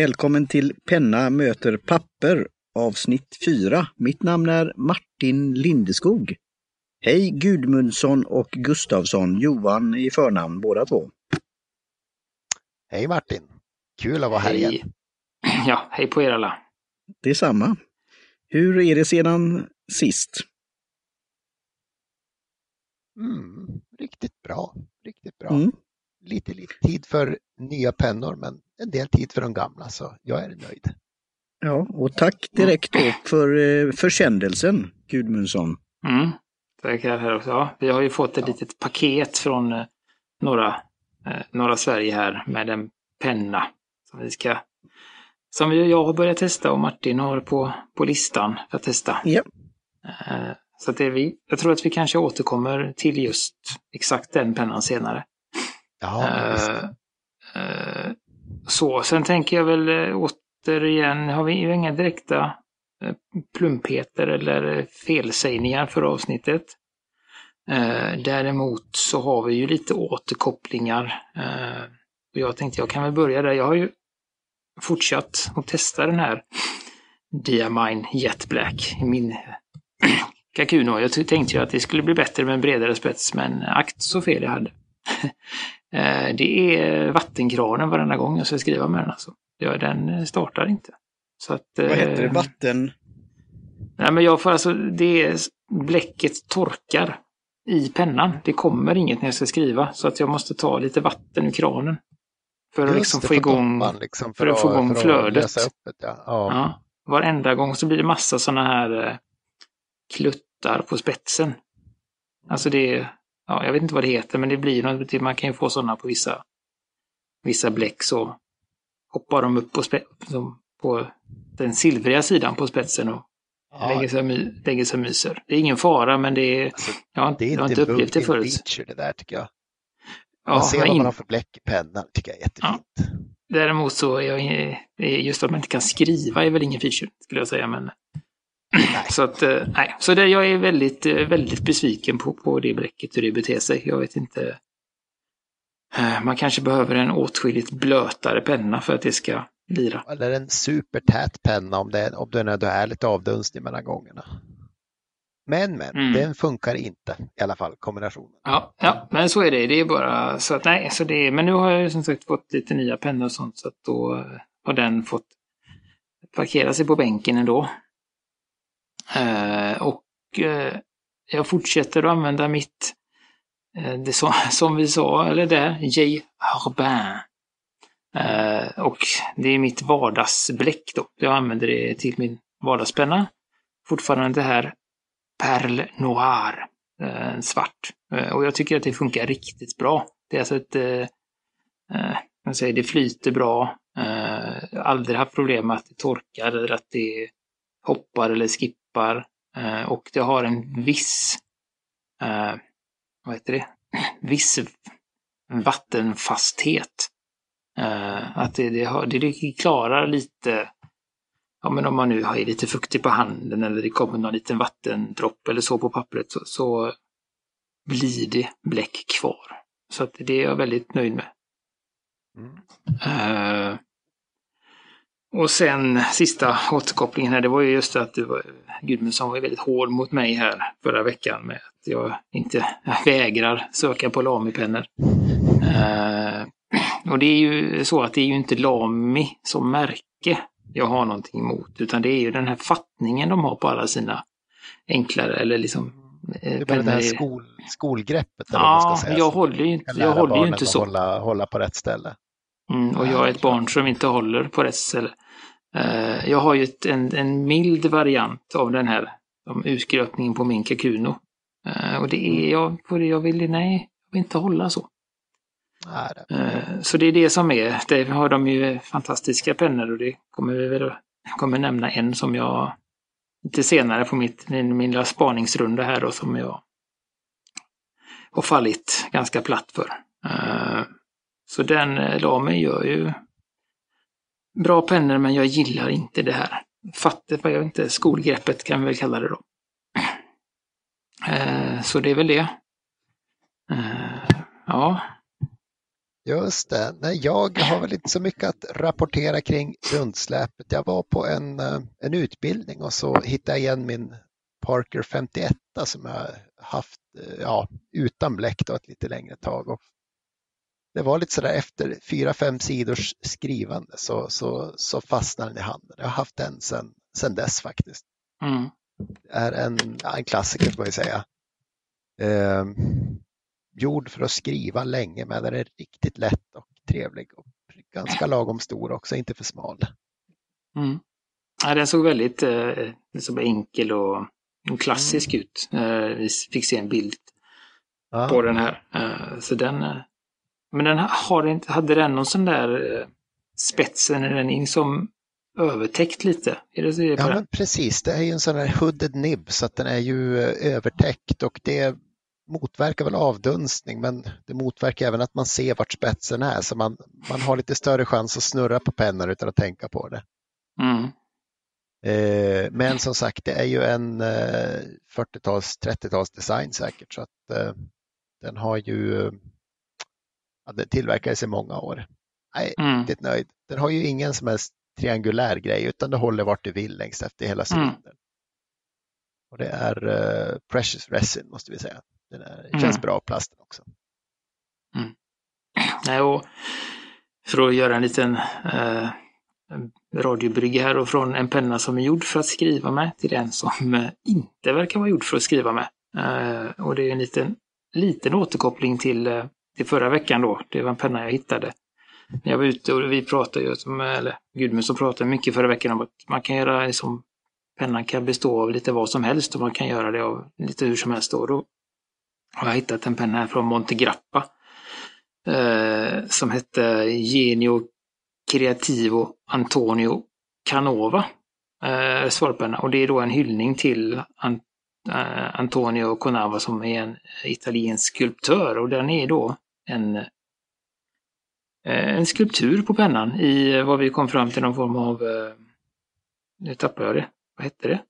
Välkommen till Penna möter papper avsnitt 4. Mitt namn är Martin Lindeskog. Hej Gudmundsson och Gustavsson, Johan i förnamn båda två. Hej Martin! Kul att vara här Hej. igen. Ja, hej på er alla. Detsamma. Hur är det sedan sist? Mm, riktigt bra, riktigt bra. Mm. Lite, lite tid för nya pennor men en del tid för de gamla så jag är nöjd. Ja, och tack direkt då för eh, försändelsen, Gudmundsson. Mm. Tackar här också. Ja, vi har ju fått ett litet paket från eh, norra, eh, norra Sverige här med en penna som vi ska som jag har börjat testa och Martin har på, på listan för att testa. Ja. Så att det är vi, jag tror att vi kanske återkommer till just exakt den pennan senare. Ja, visst. Så, sen tänker jag väl eh, återigen, har vi ju inga direkta eh, plumpheter eller felsägningar för avsnittet. Eh, däremot så har vi ju lite återkopplingar. Eh, och jag tänkte jag kan väl börja där. Jag har ju fortsatt att testa den här Diamine Jet Black i min Kakuno. Jag tänkte ju att det skulle bli bättre med en bredare spets, men akt så fel jag hade. Eh, Det är vattenkranen varenda gång jag ska skriva med den. Alltså. Ja, den startar inte. Så att, Vad heter det? eh, Vatten? Nej, men jag får alltså, det är, bläcket torkar i pennan. Det kommer inget när jag ska skriva, så att jag måste ta lite vatten ur kranen. För att liksom få igång, liksom, för att få igång för flödet. det, ja. Ja. ja, varenda gång så blir det massa sådana här eh, kluttar på spetsen. Alltså det, ja, jag vet inte vad det heter, men det blir något, man kan ju få sådana på vissa, vissa bläck så hoppar de upp på, spe, på den silvriga sidan på spetsen och lägger, Ja, sig och my, lägger sig myser. Det är ingen fara, men det är, alltså, har, det är jag har inte upplevt det förut. feature det där tycker jag. Ja, Man ser men vad in, man har för bläck i pennan, tycker jag är jättefint. däremot så är jag, just att man inte kan skriva är väl ingen feature, skulle jag säga. Men, så att, eh, nej. Så det, jag är väldigt, eh, väldigt besviken på, på det bläcket, hur det beter sig. Jag vet inte. Eh, Man kanske behöver en åtskilligt blötare penna för att det ska lira. Eller en supertät penna om, det, om det nu är lite avdunstning mellan gångerna. Men, men, Mm. den funkar inte i alla fall, kombinationen. Ja, ja, men så är det. Det är bara så att nej, så det är, men nu har jag ju som sagt fått lite nya pennor och sånt så att då har den fått parkera sig på bänken ändå. Eh, och eh, jag fortsätter att använda mitt, eh, det som, som vi sa, eller där, J. Harbin. Eh, och det är mitt vardagsbläck då. Jag använder det till min vardagspenna. Fortfarande det här Perle Noir eh, svart. Eh, och jag tycker att det funkar riktigt bra. Det är alltså ett, eh, eh, man säger, det flyter bra. Eh, jag har aldrig haft problem med att det torkar eller att det hoppar eller skippar. Eh, och det har en viss, eh, vad heter det, viss vattenfasthet. Eh, att det, det, har, det, klarar lite ja men om man nu är lite fuktig på handen eller det kommer någon liten vattendropp eller så på pappret så, så blir det bläck kvar. Så att det är jag väldigt nöjd med. Mm. Eh, och sen sista återkopplingen här, det var ju just att du var, Gudmundsson var väldigt hård mot mig här förra veckan med att jag inte jag vägrar söka på Lami-pennor. Eh, och det är ju så att det är ju inte Lami som märke jag har någonting emot, utan det är ju den här fattningen de har på alla sina enklare eller liksom Det eh, bara det här skol, skolgreppet. eller vad man Ja, ska säga, jag håller ju inte, jag håller ju inte så. Hålla, hålla på rätt ställe. Mm, och Ja, jag är ett barn som inte håller på ställe. Eh, jag har ju ett, en, en mild variant av den här om utgröpningen på min Kakuno. Eh, och det är jag, på det jag vill, nej, jag vill inte hålla så. Eh, så det är det som är, det har de ju fantastiska pennor och det kommer vi väl, jag kommer nämna en som jag lite senare på mitt, min, min lilla spaningsrunda här och som jag har fallit ganska platt för. Så den eh, lamen gör ju bra pennor men jag gillar inte det här. Fattet vad jag inte, skolgreppet kan vi väl kalla det då. Eh, Så det är väl det. Eh, Ja. Just det. Nej, jag har väl inte så mycket att rapportera kring rundsläpet. Jag var på en, eh, en utbildning och så hittade jag igen min Parker 51 som jag haft eh, ja, utan bläck då ett lite längre tag. Och det var lite sådär efter fyra, fem sidors skrivande så, så, så fastnade den i handen. Jag har haft den sedan sen dess faktiskt. Mm. Är en, en klassiker får man ju säga. Eh, gjord för att skriva länge men den är riktigt lätt och trevlig och ganska lagom stor också, inte för smal. Mm. Ja, den såg väldigt eh, liksom enkel och klassisk mm. ut. Eh, vi fick se en bild ah. på den här. Eh, så den, eh, men den har inte, hade den någon sån där eh, spetsen i den som övertäckt lite? Är det, är det ja, men precis. Det är ju en sån här hooded nib så att den är ju eh, övertäckt och det motverkar väl avdunstning men det motverkar även att man ser vart spetsen är så man, man har lite större chans att snurra på pennan utan att tänka på det. Mm. Eh, men som sagt det är ju en eh, 40-tals, 30-tals design säkert så att eh, den har ju ja, det tillverkades i många år. Nej, mm. riktigt nöjd. Den har ju ingen som helst triangulär grej utan det håller vart du vill längst efter hela cylindern. Mm. Och det är uh, Precious Resin måste vi säga. Den är, mm. känns bra plasten också. Mm. Nej, och för att göra en liten eh, radiobrygga här och från en penna som är gjord för att skriva med till en som eh, inte verkar vara gjord för att skriva med. Eh, och det är en liten, liten återkoppling till, eh, till förra veckan då. Det var en penna jag hittade. När jag var ute och vi pratade ju, eller Gudmundsson pratade mycket förra veckan om att man kan göra liksom, pennan kan bestå av lite vad som helst och man kan göra det av lite hur som helst. Då, då har jag hittat en penna här från Montegrappa eh, som hette Genio Creativo Antonio Canova. Eh, svarpenna. Och det är då en hyllning till An eh, Antonio Canova som är en italiensk skulptör och den är då en eh, en skulptur på pennan i vad vi kom fram till någon form av, eh, nu tappade jag det, vad hette det?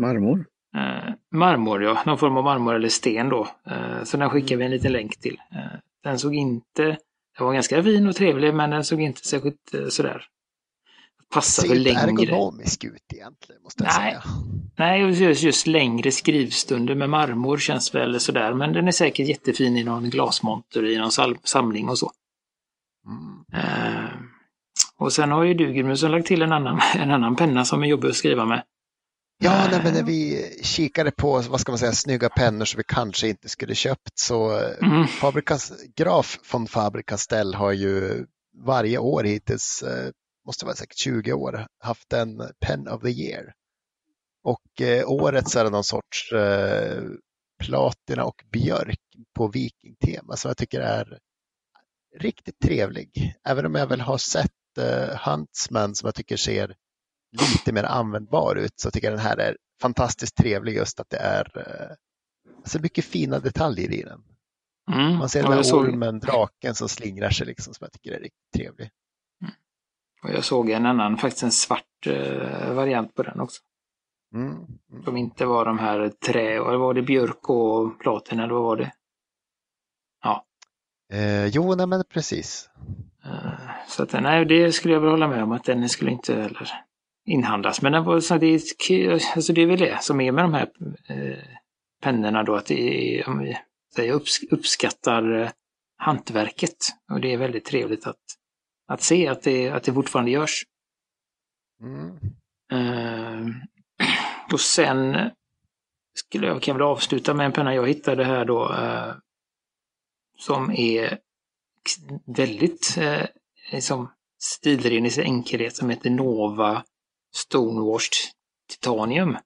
Marmor. Eh, marmor, ja. Någon form av marmor eller sten då. Eh, så den skickar vi en liten länk till. Eh, den såg inte, den var ganska fin och trevlig men den såg inte särskilt eh, sådär Passar för längre. Ser inte ergonomisk ut egentligen måste jag Nej. säga. Nej, just, just längre skrivstunder med marmor känns väl sådär. Men den är säkert jättefin i någon glasmonter i någon samling och så. Mm. Uh, och sen har ju du Gudmundsson lagt till en annan, en annan penna som är jobbig att skriva med. Ja, nej, men när vi kikade på vad ska man säga, snygga pennor som vi kanske inte skulle köpt så mm. Fabricas, Graf von Faber-Castell har ju varje år hittills, eh, måste vara säkert 20 år, haft en Pen of the Year. Och eh, årets är det någon sorts eh, platina och björk på vikingtema som jag tycker är riktigt trevlig. Även om jag väl har sett eh, Huntsman som jag tycker ser lite mer användbar ut så tycker jag den här är fantastiskt trevlig just att det är eh, alltså mycket fina detaljer i den. Mm. Man ser den här ormen, draken som slingrar sig liksom som jag tycker är riktigt trevlig. Och jag såg en annan, faktiskt en svart eh, variant på den också. Mm. Som inte var de här trä, eller var det björk och platina eller vad var det? Ja. Eh, jo, nej men precis. Eh, så att nej, det skulle jag väl hålla med om att den skulle inte heller inhandlas. Men det, var, så det, är, alltså det är väl det som är med de här eh, pennorna då, att det är, om vi säger, upps, uppskattar eh, hantverket. Och det är väldigt trevligt att, att se att det, att det fortfarande görs. Mm. Eh, och sen skulle jag kan väl avsluta med en penna jag hittade här då. Eh, som är väldigt eh, liksom stilren i sin enkelhet som heter Nova Stonewashed Titanium.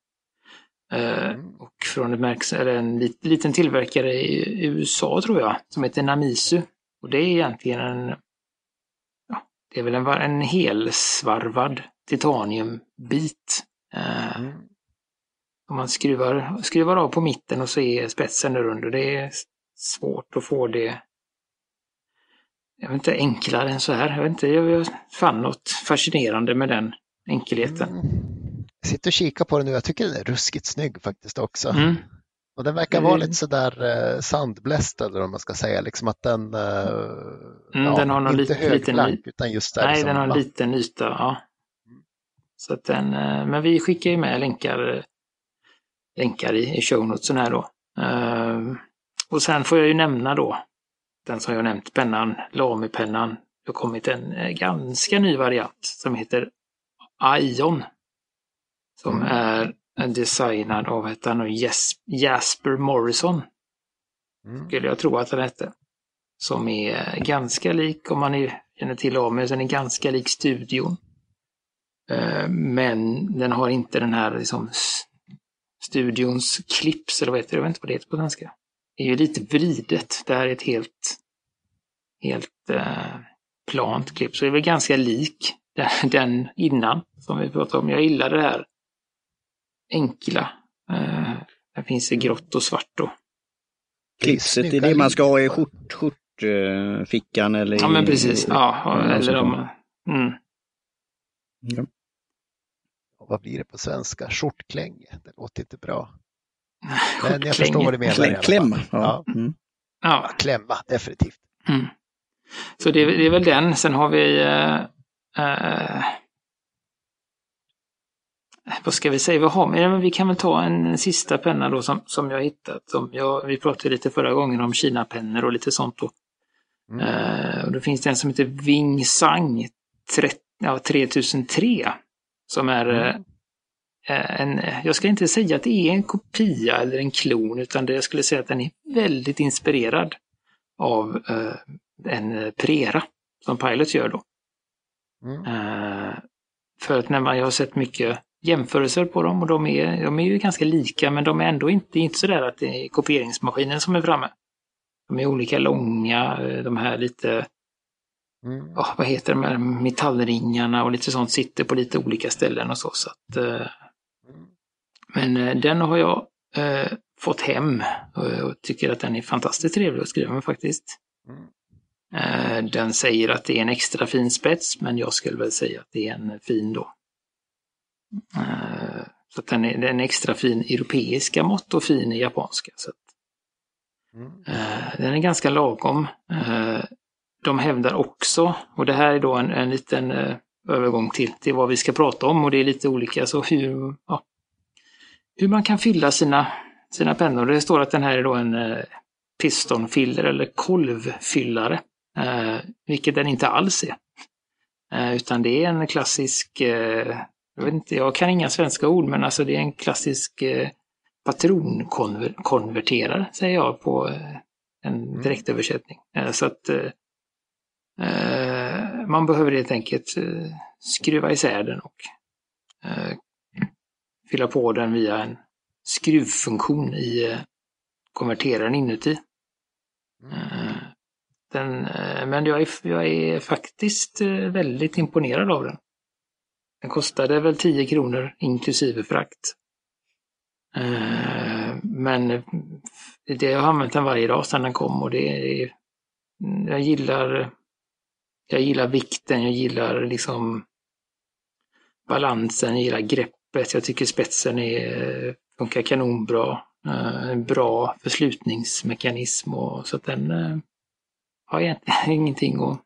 Eh, mm. Och från ett märke, eller en liten tillverkare i USA tror jag, som heter Namisu. Och det är egentligen en, det är väl en, en helsvarvad titaniumbit. Eh, mm. Om man skruvar, skruvar av på mitten och så är spetsen där under. Det är svårt att få det jag vet inte, enklare än så här. Jag vet inte, jag fann något fascinerande med den enkelheten. Mm. Jag sitter och kikar på den nu, jag tycker den är ruskigt snygg faktiskt också. Mm. Och den verkar vara lite sådär eh, sandbläst eller om man ska säga, liksom att den, eh, Mm, ja, den har någon inte liten- högblank liten- utan just där Nej, som den har en liten yta. Ja. Så att den, eh, men vi skickar ju med länkar, eh, länkar i, i show notesen här då. Och sen får jag ju nämna då den som jag nämnt, pennan, Lamy-pennan. Det har kommit en ganska ny variant som heter Ion. Som Mm. är designad av heter han Jes- Jasper Morrison Mm. skulle jag tro att den hette. Som är ganska lik, om man är, känner till Amy, den är ganska lik studion. Eh, Men den har inte den här liksom, studions clips, eller vad heter det? Jag vet inte vad det heter på svenska. Det är ju lite vridet. Det här är ett helt, helt eh, plant klipp, så det är väl ganska lik den, den innan som vi pratade om. Jag gillar det här enkla. Eh, det finns i grått och svart då. Klipset är det man ska ha i skjort, skjortfickan eller Ja, men precis. Ja, Ja, eller om... Mm. Ja. Vad blir det på svenska? Skjortklänge, det låter inte bra. Men jag förstår vad du menar. kläm. Ja. Ja. Mm. Ja, Klämma, definitivt. mm. Så det, är- det är väl den. Sen har vi... Eh, eh, vad ska vi säga? Vad har vi? Ja, men vi kan väl ta en sista penna då som, som jag hittat. Som jag, vi pratade lite förra gången om Kina-pennor och lite sånt. Då. Mm. Eh, och då finns det en som heter Wing Sang 30, ja, 3003. Som är Mm. eh, en, jag ska inte säga att det är en kopia eller en klon, utan det, jag skulle säga att den är väldigt inspirerad av eh, en Prera som Pilot gör då. Mm. För att när man, jag har sett mycket jämförelser på dem och de är, de är ju ganska lika men de är ändå inte, inte sådär att det är kopieringsmaskinen som är framme. De är olika långa, eh, de här lite, Mm. ja, vad heter de här metallringarna och lite sånt sitter på lite olika ställen och så. så att, eh, men eh, den har jag eh, fått hem och, och tycker att den är fantastiskt trevlig att skriva med faktiskt. Mm. Eh, Den säger att det är en extra fin spets, men jag skulle väl säga att det är en fin då. Eh, Så att den är, den är en extra fin europeiska mått och fin i japanska. Så att, Mm. eh, den är ganska lagom. Eh, De hävdar också, och det här är då en, en liten övergång till, till vad vi ska prata om och det är lite olika, så hur, ja, hur man kan fylla sina, sina pennor. Det står att den här är då en pistonfiller eller kolvfyllare. Eh, vilket den inte alls är. Eh, utan det är en klassisk, eh, jag vet inte, jag kan inga svenska ord, men alltså det är en klassisk eh, patronkonverterare, säger jag på eh, en Mm. direktöversättning. Eh, så att eh, man behöver helt enkelt skruva isär den och eh, fylla på den via en skruvfunktion i konverteraren inuti. Eh, Den, men jag är, jag är faktiskt väldigt imponerad av den. Den kostade väl 10 kronor inklusive frakt. Eh, men det, jag har använt den varje dag sedan den kom och det är, jag gillar, jag gillar vikten, jag gillar liksom balansen, jag gillar greppet, jag tycker spetsen är, funkar kanonbra. Eh, en bra förslutningsmekanism och så att den eh, har egentligen ingenting att,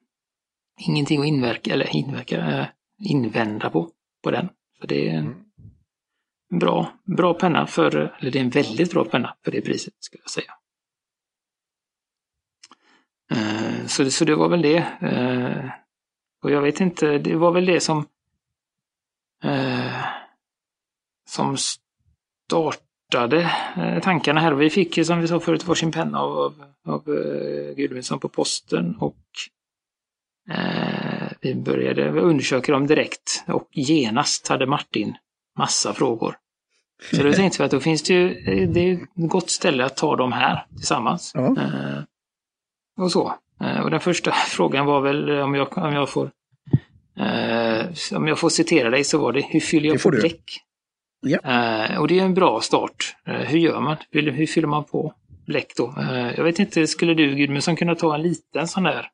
ingenting att inverka, eller inverka, invända på, på den. Så det är en Mm. bra, bra penna för, eller det är en väldigt bra penna för det priset skulle jag säga. Eh, Så det, så det var väl det. Eh, Och jag vet inte, det var väl det som eh, som startade tankarna här. Vi fick ju som vi sa förut varsin penna av, av, av Gudmundsson på posten och vi började undersöka dem direkt och genast hade Martin massa frågor. Så då tänkte vi att då finns det ju, det är ett gott ställe att ta dem här tillsammans. Ja. Eh, och så. Eh, och den första frågan var väl, om jag, om jag får eh, om jag får citera dig så var det, hur fyller jag på du. bläck? Ja. Eh, och det är en bra start. Eh, hur gör man? Hur, hur fyller man på bläck då? Eh, jag vet inte, skulle du Gudmundsson kunna ta en liten sån där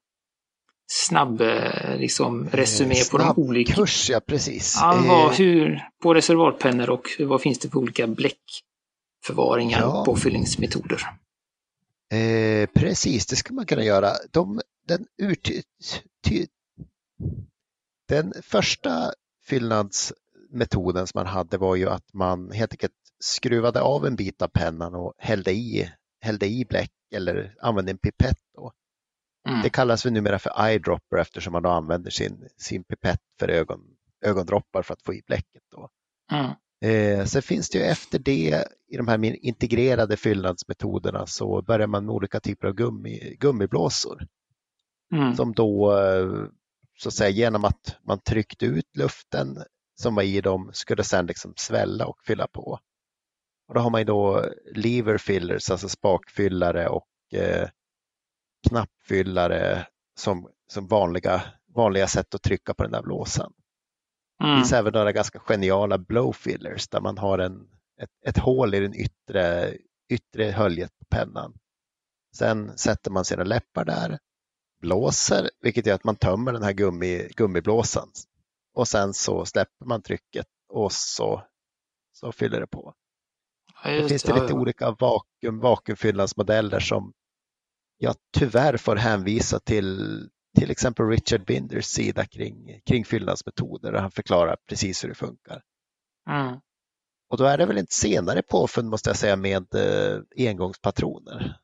snabb eh, liksom, resumé på de olika... Kurs, ja precis. Ja, Eh, hur, på reservatpennor och vad finns det för olika bläck? förvaringar ja. och påfyllningsmetoder. Eh, precis, det ska man kunna göra. De, den, ut, ty, den första fyllnadsmetoden som man hade var ju att man helt enkelt skruvade av en bit av pennan och hällde i, hällde i bläck eller använde en pipett. Då. Mm. Det kallas väl numera för eyedropper eftersom man då använder sin, sin pipett för ögon, ögondroppar för att få i bläcket. Då. Mm. Eh, sen finns det ju efter det i de här integrerade fyllnadsmetoderna så börjar man med olika typer av gummi, gummiblåsor. Mm. Som då, så att säga, genom att man tryckte ut luften som var i dem skulle sedan liksom svälla och fylla på. Och då har man ju då lever fillers, alltså spakfyllare och eh, knappfyllare som, som vanliga, vanliga sätt att trycka på den där blåsan. Mm. Det finns även några ganska geniala blow fillers där man har en, ett, ett hål i den yttre, yttre höljet på pennan. Sen sätter man sina läppar där, blåser, vilket gör att man tömmer den här gummi, gummiblåsan. Och sen så släpper man trycket och så, så fyller det på. Ja, det finns det lite ja. olika vakuum, vakuumfyllnadsmodeller som jag tyvärr får hänvisa till till exempel Richard Binders sida kring, kring fyllnadsmetoder där han förklarar precis hur det funkar. Mm. Och då är det väl ett senare påfund måste jag säga med eh, engångspatroner.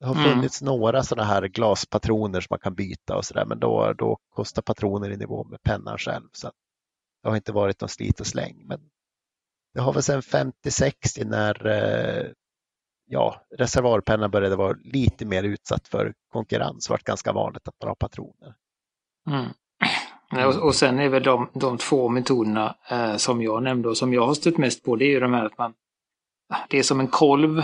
Det har mm. funnits mm. några sådana här glaspatroner som man kan byta och sådär men då, då kostar patroner i nivå med pennan själv. Så det har inte varit någon slit och släng. Men det har väl sedan 50-60 när eh, ja, reservoarpennan började vara lite mer utsatt för konkurrens. Det varit ganska vanligt att man har patroner. Mm. Och, och sen är väl de, de två metoderna eh, som jag nämnde och som jag har stött mest på, det är ju de här att man, det är som en kolv.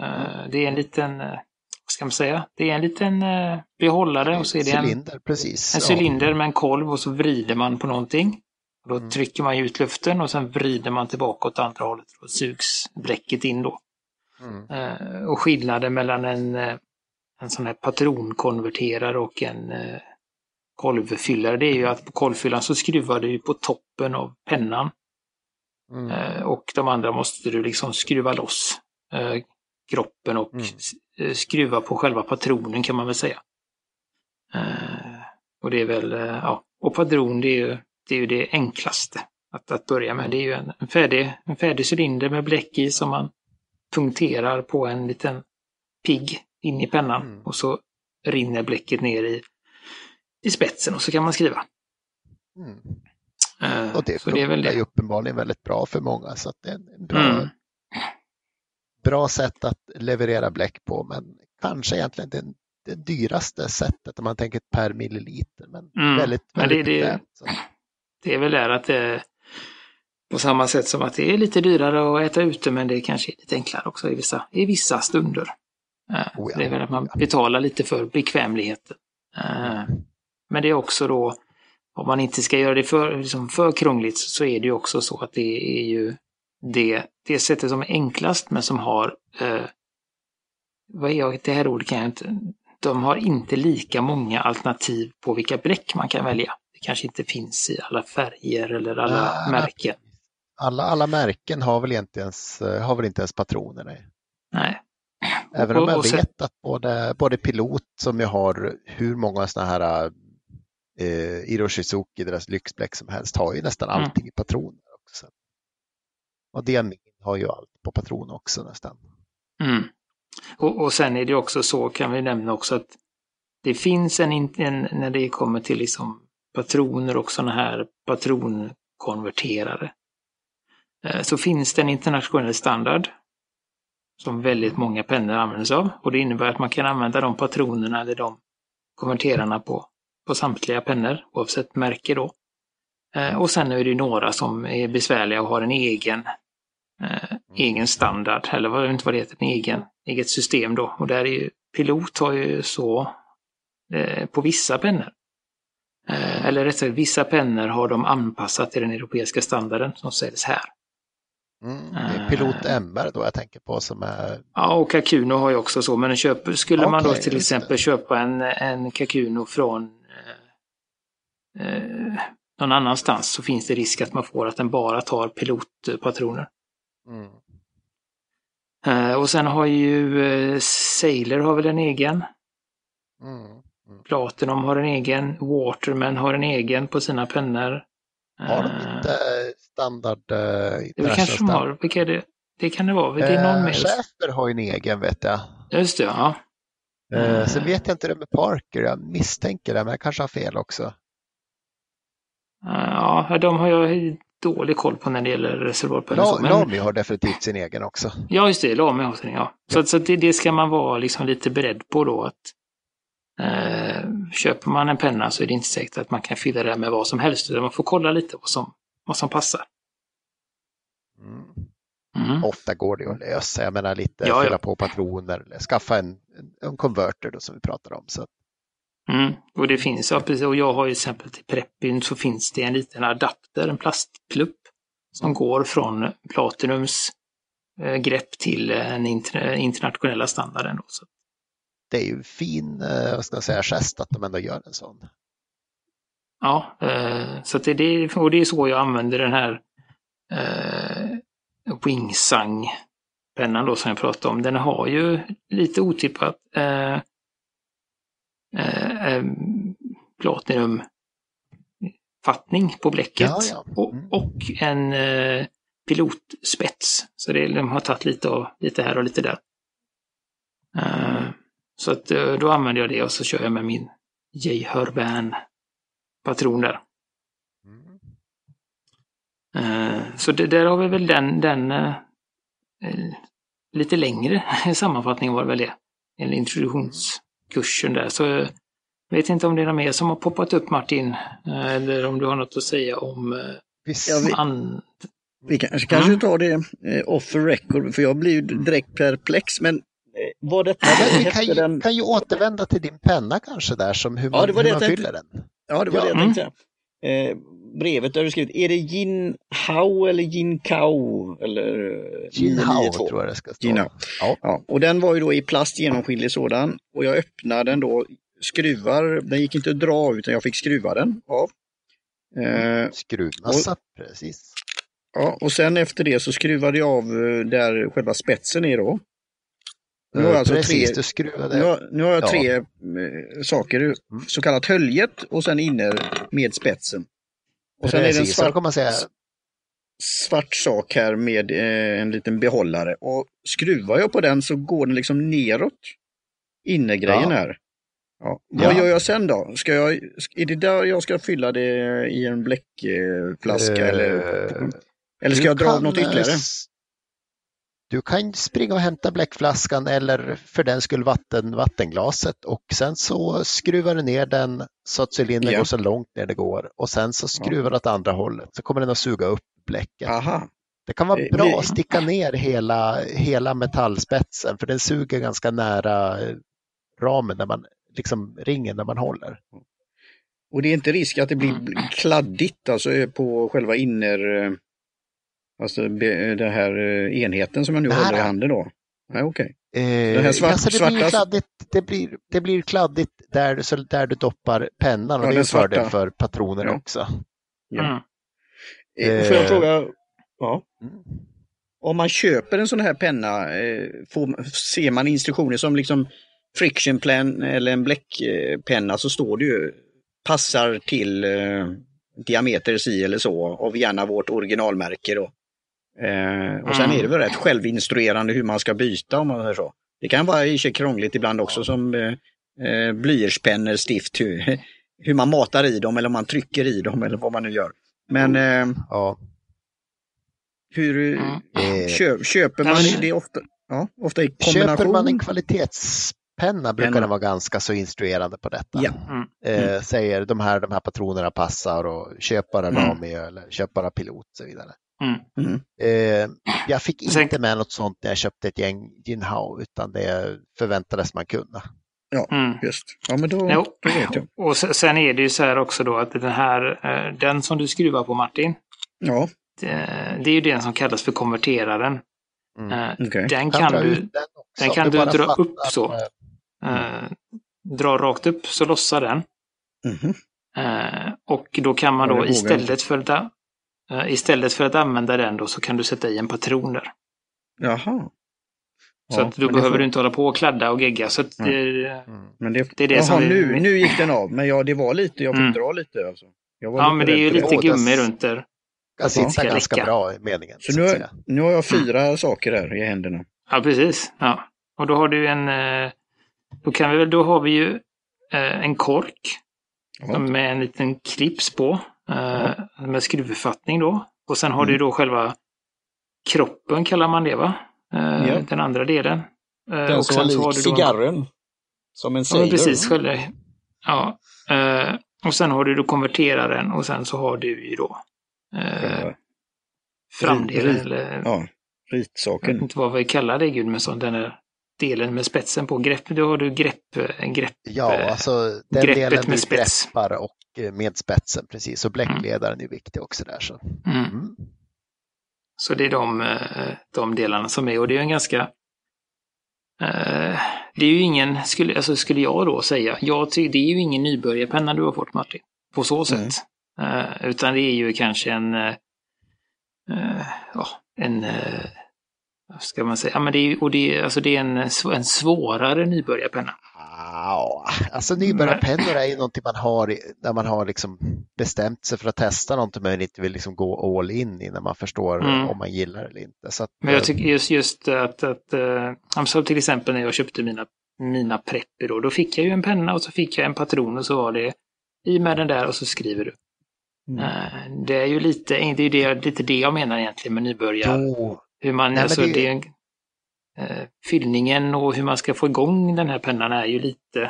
Eh, det är en liten, eh, vad ska man säga, det är en liten eh, behållare och så är det en cylinder, precis. En cylinder med en kolv och så vrider man på någonting. Och då mm. trycker man ut luften och sen vrider man tillbaka åt andra hållet. Då sugs bläcket in då. Mm. Eh, och skillnaden mellan en, eh, en sån här patronkonverterare och en eh, kolvfyllare det är ju att på kolvfyllaren så skruvar du på toppen av pennan. Mm. Och de andra måste du liksom skruva loss kroppen och mm. skruva på själva patronen kan man väl säga. Och det är väl, ja, och patron det är ju det, är ju det enklaste att, att börja med. Det är ju en, en, färdig, en färdig cylinder med bläck i som man punkterar på en liten pigg in i pennan mm. och så rinner bläcket ner i, i spetsen och så kan man skriva. Mm. Uh, och det funkar det är ju uppenbarligen väldigt bra för många så det är en bra, mm. bra sätt att leverera bläck på men kanske egentligen det, det dyraste sättet om man tänker per milliliter. Men mm. väldigt, väldigt men det, det, det är väl där att det, på samma sätt som att det är lite dyrare att äta ute men det kanske är lite enklare också i vissa, i vissa stunder. Uh, oh ja, det är väl att man betalar lite för bekvämligheten. Uh, men det är också då, om man inte ska göra det för, liksom för krångligt så är det ju också så att det är ju det, det sättet som är enklast men som har, uh, vad är jag, det här ordet kan jag inte, de har inte lika många alternativ på vilka bläck man kan välja. Det kanske inte finns i alla färger eller alla märken alla, alla märken har väl, inte ens, har väl inte ens patroner? Nej. nej. Även om jag och, vet att både, både Pilot som jag har hur många sådana här eh, Iroshizuki, deras lyxbläck som helst, har ju nästan mm. allting i patroner också. Och Diamin har ju allt på patron också nästan. Mm. Och, och sen är det också så, kan vi nämna också, att det finns en, en när det kommer till liksom patroner och sådana här patronkonverterare. Eh, så finns det en internationell standard som väldigt många pennor använder sig av. Och det innebär att man kan använda de patronerna eller de konverterarna på, på samtliga pennor oavsett märke då. Eh, och sen är det några som är besvärliga och har en egen, eh, egen standard, eller vad, jag vet inte vad det heter, en egen, eget system då. Och där är ju, Pilot har ju så eh, på vissa pennor. Eh, eller rättare sagt, vissa pennor har de anpassat till den europeiska standarden som säljs här. Mm, det är Pilot eh. MR då jag tänker på som är... Ja, och Kakuno har ju också så. Men köp, skulle okay, man då till exempel köpa en, en Kakuno från eh, eh, någon annanstans så finns det risk att man får att den bara tar pilotpatroner. Mm. Eh, och sen har ju eh, Sailor har väl en egen. Mm. Platinum har en egen. Waterman har en egen på sina pennor. Har de Eh, inte standard uh, Det kanske de har. Vilka är det? Det kan det vara. Det är någon mer. Schäfer har ju en egen vet jag. Just det, ja. Eh, sen vet jag inte det med Parker, jag misstänker det, men jag kanske har fel också. Eh, Ja, de har jag dålig koll på när det gäller reservoarpennor. La, men- Lamy har definitivt sin egen också. Ja, just det. Lame har sin, ja. Så, att- så det, det ska man vara liksom lite beredd på då. att eh, Köper man en penna så är det inte säkert att man kan fylla det med vad som helst. utan Man får kolla lite vad som, vad som passar. Mm. Mm. Ofta går det att lösa, jag menar lite Ja, ja. fylla på patroner eller skaffa en, en, en då, som vi pratar om. Så. Mm. Och det finns, ja precis. Och jag har ju exempel till Preppin så finns det en liten adapter, en plastklubb. Som går från Platinums eh, grepp till eh, den inter, internationella standarden. Då. Så, Det är ju fin, eh, vad ska jag säga, gest att de ändå gör en sån. Ja, eh, så det, det, och det är så jag använder den här eh, Wingsang-pennan då som jag pratade om. Den har ju lite otippat eh, eh, eh, platinumfattning på bläcket Ja, ja. Och, Mm. och en eh, pilotspets. Så det, de har tagit lite, av, lite här och lite där. Eh, så att eh, då använder jag det och så kör jag med min J. Hörban patron där. Mm. Så det, där har vi väl den, den eh, lite längre sammanfattningen var det väl det. En introduktionskursen där. Så jag vet inte om det är något mer som har poppat upp Martin. Eller om du har något att säga om Visst, Ja, vi- an... Vi kanske, kanske tar det off the record, för jag blir ju direkt perplex. Men var detta Men vi kan ju, den? kan ju återvända till din penna kanske där, som hur Ja, man, det var hur det man jag fyller den. Ja, det var Ja. det jag Mm. tänkte säga. Eh, brevet där du skrivit, är det Jin Hao eller Jin Kao? Eller eh, Jin Hao 992? tror jag det ska stå. Jin Hao. Ja. Ja, och den var ju då i plast genomskinlig sådan. Och jag öppnade den då, skruvar, den gick inte att dra utan jag fick skruva den av. Eh, Skruvmassa, precis. ja, och sen efter det så skruvade jag av eh, där själva spetsen är då. Nu har jag alltså precis, tre, du skruvade. nu har, nu har jag Ja. tre eh, saker, så kallat höljet och sen inne med spetsen. Och sen är det en svart, kan man säga, svart sak här med eh, en liten behållare. Och skruvar jag på den så går den liksom neråt. Innergrejen Ja. här. Ja. Vad Ja. gör jag sen då? Ska jag, är det där jag ska fylla det i en bläckflaska? Eh, eller, eller ska jag dra av något eh, ytterligare? Du kan springa och hämta bläckflaskan eller för den skull vatten, vattenglaset och sen så skruvar du ner den så att cylindern Ja. går så långt ner det går och sen så skruvar du åt andra hållet så kommer den att suga upp bläcket. Aha, Det kan vara Eh, bra att sticka ner hela, hela metallspetsen för den suger ganska nära eh, ramen när man, liksom ringen när man håller. och det är inte risk att det blir Mm. kladdigt alltså eh, på själva inner... Alltså den här eh, enheten som jag nu Nej. håller i handen då? Nej, okej. Eh, här svart- alltså det, blir svarta- kladdigt, det, blir, det blir kladdigt där, du- så där du doppar pennan och Ja, det är den en fördel svarta. för patroner Ja. också. Ja. Mm. Eh, Får jag fråga? Ja. Mm. Om man köper en sån här penna, får, ser man instruktioner som liksom friction plan eller en bläckpenna så står det ju passar till eh, diameter si eller så av gärna vårt originalmärke då. Eh, och sen Mm. är det väl rätt självinstruerande hur man ska byta om man säger så. Det kan vara i sig krångligt ibland också som eh, eh, blyertspennor, stift, hur, hur man matar i dem eller om man trycker i dem eller vad man nu gör. Men eh, Ja. hur Mm. Eh, Köp, köper man det ofta, ja, ofta i kombination? köper man en kvalitetspenna brukar den vara ganska så instruerande på detta. Ja. Mm. Eh, säger de här, de här patronerna passar och köp bara Mm. Lamy eller köp bara pilot och så vidare. Mm. Mm. Eh, jag fick Sen- inte med något sånt när jag köpte ett gäng Gin Hao utan det förväntades man kunna. Mm. Just, ja men då, Jo. då vet jag. Och se- sen är det ju så här också då att den här, eh, den som du skruvar på Martin, Ja, det, det är ju den som kallas för konverteraren. Mm. Eh, okej. Den Kan du den den kan du dra fattar upp så. eh, dra rakt upp så lossar den. Eh, och då kan man Ja, då istället för, att, istället för att använda den då så kan du sätta i en patron där. Jaha. Så Ja, att då behöver får- du inte hålla på och kladda och gegga. Så att det, Mm. Men det, Det är det Jaha, som nu, nu gick den av. Men ja, det var lite, jag fick Mm. dra lite alltså. Jag var ja, lite men det är ju lite det. Gummi det- runt där. Jag sitter ska ganska bra i meningen. Så Så nu, har- nu har jag fyra saker här i händerna. Ja, precis. Ja. Och då har du en... eh, Då, kan vi då har vi ju eh, en kork Ja. med en liten klips på. Eh, Med skruvfattning då. Och sen har Mm. du då själva kroppen kallar man det va? Eh, Ja. Den andra delen. Eh, Den och som sen har lik du då en- cigarren. Som en Ja, sailor. men precis. Själva, ja. Eh, och sen har du då konverteraren och sen så har du ju då eh, framdelen. rit- Eller, Ja, jag vet ritsaken. inte vad vi kallar det Gudmundsson, den där delen med spetsen på. Grepp, då har du grepp, grepp. Ja, eh, alltså den delen med du spets. greppar och eh, med spetsen precis. Och bläckledaren är viktig också där. Så. Mm. Mm. Så det är de, eh, de delarna som är och det är en ganska det är ju ingen, skulle, alltså skulle jag då säga, jag det är ju ingen nybörjarpenna du har fått Martin. På så sätt. Mm. Eh, utan det är ju kanske en, ja, en, ska man säga, ja men det är och det är, alltså det är en, en svårare nybörjarpenna. Ja, alltså nybörjarpennor är ju någonting man har när man har liksom bestämt sig för att testa någonting men inte vill liksom gå all in innan man förstår Mm. om man gillar det eller inte. Att, Men jag eh, tycker just, just att, att eh, som till exempel när jag köpte mina, mina prepper då, då fick jag ju en penna och så fick jag en patron och så var det i med den där och så skriver du. Mm. Eh, Det är ju lite, det är det, lite det jag menar egentligen med nybörjar. Jo, Hur man, Nej, alltså, det- det... är en- eh, fyllningen och hur man ska få igång den här pennan är ju lite...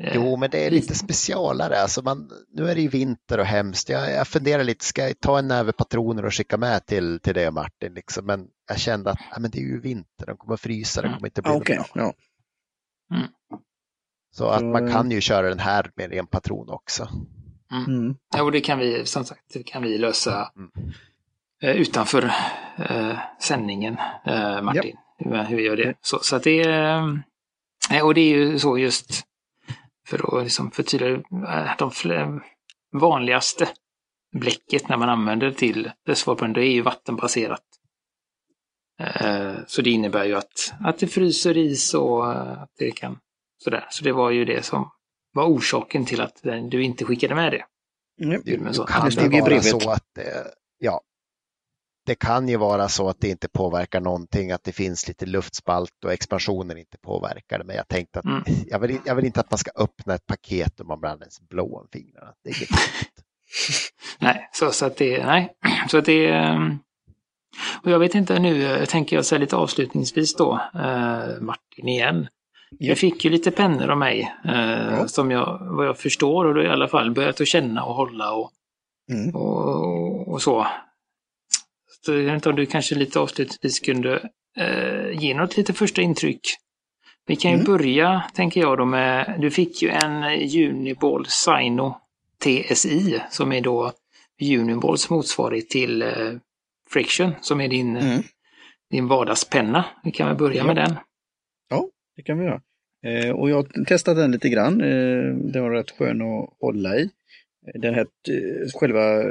eh, jo, men det är lite specialare. Alltså man, nu är det ju vinter och hemskt. Jag, jag funderar lite, ska jag ta en näve patroner och skicka med till, till det Martin? Liksom? Men jag kände att ja, men det är ju vinter, de kommer frysa, det kommer inte bli Ja, något bra. ja. Så att man kan ju köra den här med en patron också. Mm. Ja, och det kan vi, som sagt, det kan vi lösa Mm. Eh, utanför eh, sändningen, eh, Martin. Hur, hur vi gör det. Så, så att det är, eh, och det är ju så just för att liksom förtydliga, de vanligaste bläcket när man använder till reservoarpennan, det är ju vattenbaserat. Så det innebär ju att, att det fryser is och att det kan sådär. Så det var ju det som var orsaken till att du inte skickade med det. Mm. Nu så. kan Det stod brevet. så att ja, det kan ju vara så att det inte påverkar någonting, att det finns lite luftspalt och expansionen inte påverkar det. Men jag tänkte att Mm. jag, vill, jag vill inte att man ska öppna ett paket och man blir alldeles blå om fingrarna. Det är inget. Nej, så, så att det, nej. Så att det, ehm, och jag vet inte nu, jag tänker jag säga lite avslutningsvis då, eh, Martin igen. Ja. Jag fick ju lite pennor av mig, eh, Ja. som jag, vad jag förstår, och då i alla fall börjat att känna och hålla och, Mm. och, och så. Så jag vet inte om du kanske lite avslutningsvis kunde eh, ge något lite första intryck. Vi kan ju Mm. börja, tänker jag då med, du fick ju en Uniball Sino TSI som är då Uniballs motsvarighet till eh, Friction som är din, Mm. din vardagspenna. Vi kan väl börja Ja. med den. Det kan vi göra. Eh, och jag har testat den lite grann. Eh, den var rätt skön att hålla i. Den här eh, själva,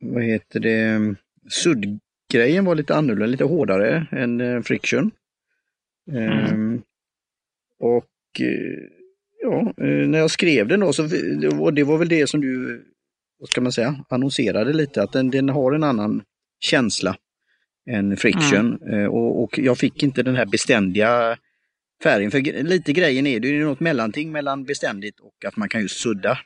vad heter det, suddgrejen var lite annorlunda, lite hårdare än eh, friction. Eh, Och eh, ja, eh, när jag skrev den då så var, det var väl det som du, vad ska man säga, annonserade lite, att den, den har en annan känsla än friction. Eh, och, och jag fick inte den här beständiga färgen. För lite grejen är det ju något mellanting mellan beständigt och att man kan ju sudda.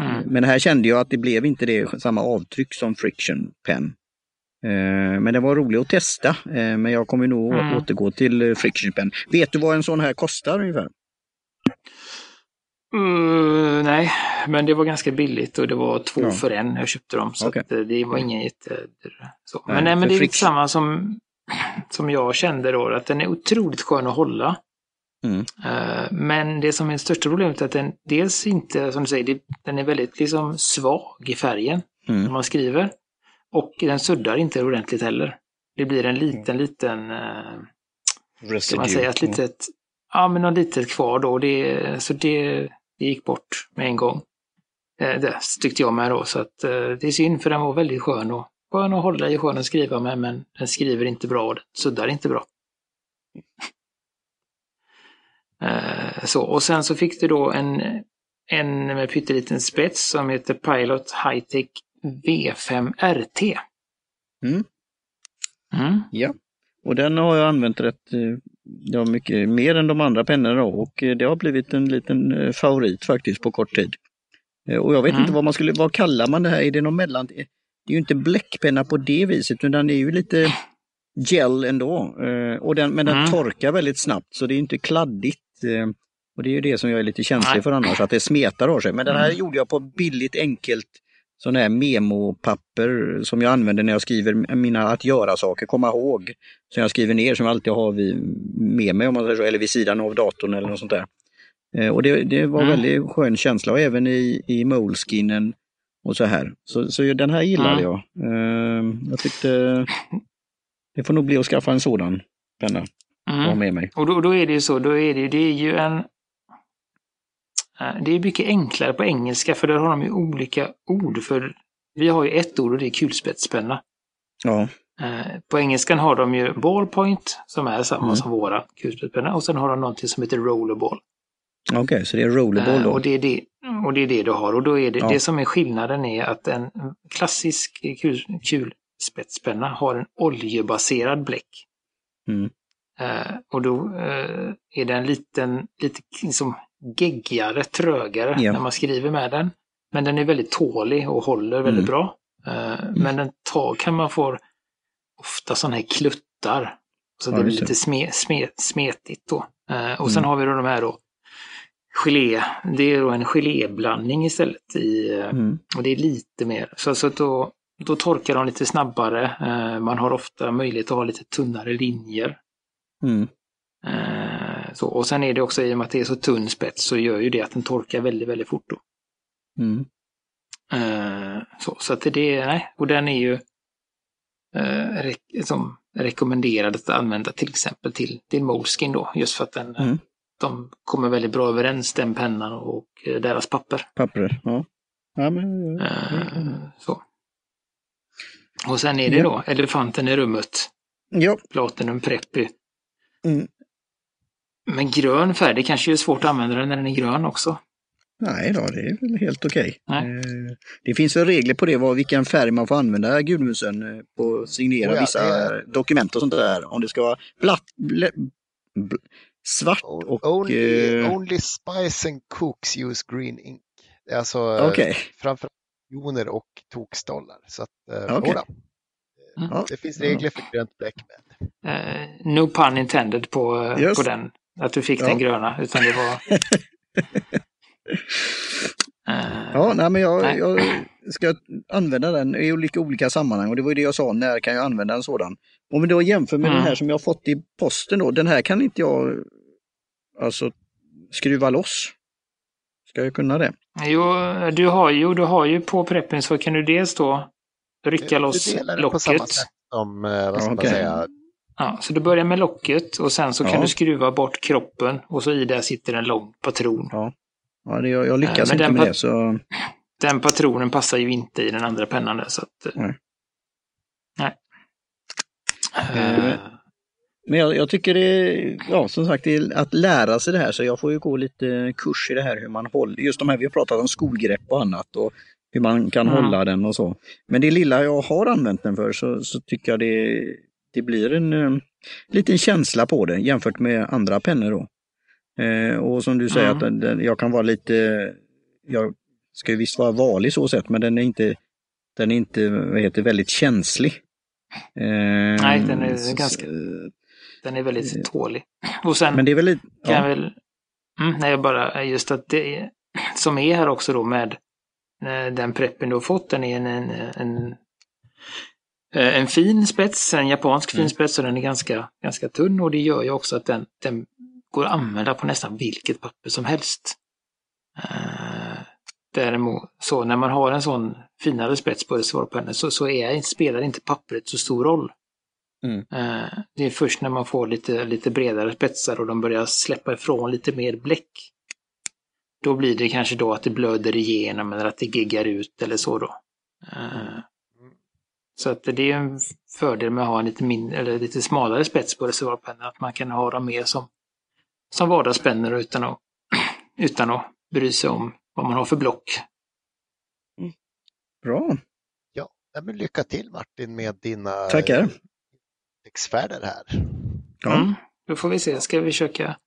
Mm. Men här kände jag att det blev inte det samma avtryck som Friction Pen. Eh, Men det var roligt att testa. Eh, Men jag kommer nog Mm. återgå till eh, Friction Pen. Vet du vad en sån här kostar ungefär? Uh, nej, men det var ganska billigt och det var två Ja. för en. Jag köpte dem. Så eh, det var ingen jätte... Så. Nej, Men, nej, men det är lite samma som, som jag kände då, att den är otroligt skön att hålla. Mm. Eh, Men det som är det största problemet är att den dels inte, som du säger, den är väldigt liksom svag i färgen när Mm. man skriver. Och den suddar inte ordentligt heller. Det blir en liten, liten, eh, ska man Residue. säga, ett litet, ja men något litet kvar då. Det, så det, det gick bort med en gång. Eh, Det tyckte jag med då, så att eh, det är synd för den var väldigt skön och skön att hålla i, skön att skriva med, men den skriver inte bra och den suddar inte bra. Eh, så, och sen så fick du då en, en med pytteliten spets som heter Pilot Hightech V5 RT. Mm. Mm. Ja, och den har jag använt rätt eh, ja, mycket mer än de andra pennorna och eh, det har blivit en liten favorit faktiskt på kort tid. Och jag vet Mm. inte vad man skulle, vad kallar man det här? Är det någon mellan? Det är ju inte bläckpenna på det viset utan det är ju lite gel ändå. Och den, men den Mm. torkar väldigt snabbt så det är inte kladdigt. Eh, Och det är ju det som jag är lite känslig för annars, att det smetar av sig. Men den här Mm. gjorde jag på billigt enkelt sån här memopapper som jag använder när jag skriver mina att göra-saker, komma ihåg. Som jag skriver ner som jag alltid har vid, med mig om man säger så, eller vid sidan av datorn eller något sånt där. Eh, och det, det var Mm. väldigt skön känsla och även i, i moleskinen och så här. Så, så den här gillade Mm. jag. Eh, jag tyckte det får nog bli att skaffa en sådan penna Mm. med mig. Och då, då är det ju så, då är det, det är ju en... eh, Det är mycket enklare på engelska för där har de ju olika ord för vi har ju ett ord och det är kulspetspenna. Ja, Eh, På engelskan har de ju ballpoint som är samma Mm. som våra kulspetspenna och sen har de någonting som heter rollerball. okej, så det är rollerball Eh, då. Och det är det, och det är det du har. Och då är det, Ja. det som är skillnaden är att en klassisk kul, kulspetspenna har en oljebaserad bläck. Mm. Eh, och då eh, är den liten, lite liksom geggigare, trögare Ja. när man skriver med den. Men den är väldigt tålig och håller väldigt Mm. bra. Eh, Men den tar, kan man få ofta sådana här kluttar. Så Ja, det blir lite sme, sme, smetigt då. Eh, och sen Mm. har vi då de här då gelé. Det är då en geléblandning istället. I, eh, Mm. och det är lite mer. Så, så att då, då torkar de lite snabbare. Eh, man har ofta möjlighet att ha lite tunnare linjer. Mm. Eh, så, och sen är det också i och med att det är så tunn spets så gör ju det att den torkar väldigt, väldigt fort. Då. Mm. Eh, så, så att det, nej, och den är ju eh, re, som rekommenderad att använda till exempel till, till Moleskin då, just för att den, Mm. de kommer väldigt bra överens, den pennan och deras papper. Papper, ja. ja men, Eh, så. Och sen är det Ja. då elefanten i rummet, ja. Platinum Preppy. Mm. Men grön färg, det kanske är svårt att använda den när den är grön också. Nej då, det är väl helt okej. Nej. Eh, Det finns väl regler på det, vad, vilken färg man får använda Gudmundsen eh, på att signera Oh ja, vissa är- dokument och sånt där. Om det ska vara blatt, blä, bl, svart och... only, eh, only Spice and Cooks use green ink. Det är alltså eh, Okej, framförallt miljoner och tokstollar. Så att, eh, jodå. Mm. Det finns regler för grönt bläck med. Eh, no pun intended på, eh, Just. på den. Att du fick Ja. den gröna, utan det var... Eh, ja, nej, men jag, Nej. jag ska använda den i olika, olika sammanhang och det var ju det jag sa, när kan jag använda en sådan? Om vi då jämför med Mm. den här som jag fått i posten då, den här kan inte jag alltså skruva loss. Ska jag kunna det? Jo, du har ju, du har ju på preppen så kan du dels då rycka loss du delar den på samma locket. sätt som, vad ska man säga, Ja, så du börjar med locket och sen så kan Ja. du skruva bort kroppen och så i där sitter en lång patron. Ja, det, jag, jag lyckas Eh, inte med det så... Den patronen passar ju inte i den andra pennan där, så att... eh, Nej. Nej. Eh, Men jag, jag tycker det är, ja som sagt, det är att lära sig det här så jag får ju gå lite kurs i det här hur man håller, just de här vi har pratat om skolgrepp och annat och hur man kan Mm. hålla den och så. Men det lilla jag har använt den för så, så tycker jag det, det blir en eh, liten känsla på det jämfört med andra pennor då. Eh, och som du säger Mm. att den, den, jag kan vara lite, jag ska ju visst vara varlig så sett men den är inte, den är inte, vad heter väldigt känslig. Eh, Nej, den är så- ganska- så- den är väldigt tålig. Och sen Men det är väl lite... kan jag Ja, väl... Mm, nej, bara just att det som är här också då med eh, den preppen du har fått, den är en, en, en, eh, en fin spets, en japansk Mm. fin spets och den är ganska, ganska tunn och det gör ju också att den, den går att använda på nästan vilket papper som helst. Eh, Däremot, så när man har en sån finare spets på reservoarpennor så, så är, spelar inte pappret så stor roll. Mm. Eh, Det är först när man får lite, lite bredare spetsar och de börjar släppa ifrån lite mer bläck. Då blir det kanske då att det blöder igenom eller att det geggar ut eller så då. Eh, Så att det är en fördel med att ha en lite, mindre, eller lite smalare spets på reservoarpennan. Att man kan ha dem mer som, som vardagspennor utan att, utan att bry sig om vad man har för block. Bra. Ja, men lycka till Martin med dina Tackar. experter här. Ja. Mm, då får vi se. Ska vi försöka,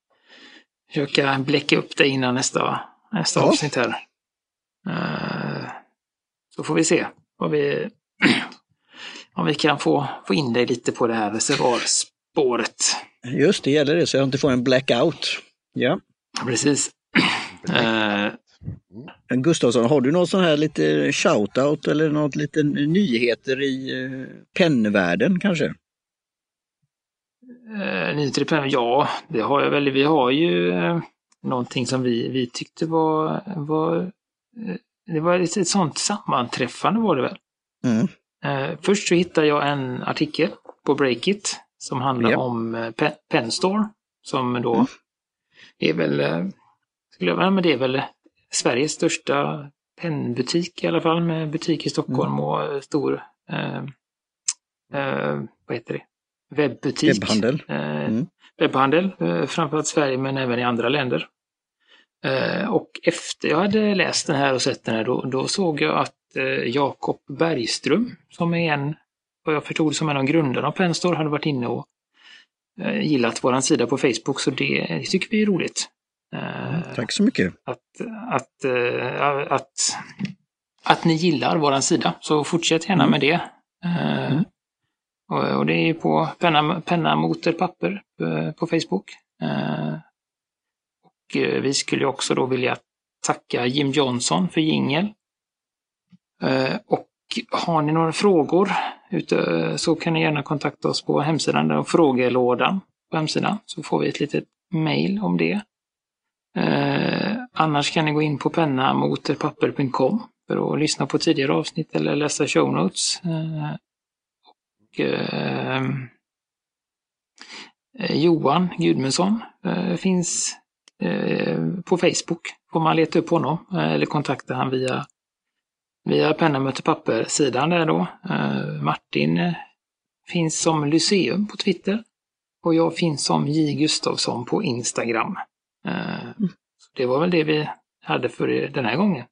försöka bläcka upp det innan nästa, nästa Ja. avsnitt här. Eh, så får vi se vad vi, om vi kan få, få in dig lite på det här reservoarspåret. Just det, gäller det så jag inte får en blackout. Ja. Precis. Eh, Gustavsson, har du någon sån här lite shoutout eller något lite nyheter i eh, pennvärlden kanske? Eh, nyheter i pennan? Ja, det har jag väl. Vi har ju eh, någonting som vi, vi tyckte var, var eh, det var ett, ett sånt sammanträffande var det väl. Mm. Eh, först så hittade jag en artikel på Breakit som handlar Ja. om eh, Pe- Penstore. Som då Mm. är väl, eh, skulle jag, ja, men det är väl Sveriges största pennbutik i alla fall med butik i Stockholm Mm. och eh, stor, eh, eh, vad heter det, webbutik. Webbhandel. Mm. Webbhandel, framförallt Sverige men även i andra länder. Och efter jag hade läst den här och sett den här då, då såg jag att Jakob Bergström, som är en, vad jag förstod som en av grundarna av Penstore, hade varit inne och eh, gillat våran sida på Facebook, så det, det tycker vi är roligt. Eh, Tack så mycket. att, att, eh, att, att ni gillar våran sida, så fortsätt gärna Mm. med det. Eh, Mm. och, och det är på penna, penna motor papper eh, på Facebook. Eh, och eh, vi skulle också då vilja tacka Jim Johnson för jingel. Eh, och har ni några frågor så kan ni gärna kontakta oss på hemsidan, där frågelådan på hemsidan, så får vi ett litet mail om det. Eh, annars kan ni gå in på pennamoterpapper.com för att lyssna på tidigare avsnitt eller läsa show notes. Eh, och, eh, eh, Johan Gudmundsson eh, finns eh, på Facebook. Får man leta upp honom eh, eller kontakta han via, via Penna möter papper-sidan där då. Eh, Martin eh, finns som Lyceum på Twitter och jag finns som J Gustavsson på Instagram. Eh, så det var väl det vi hade för den här gången.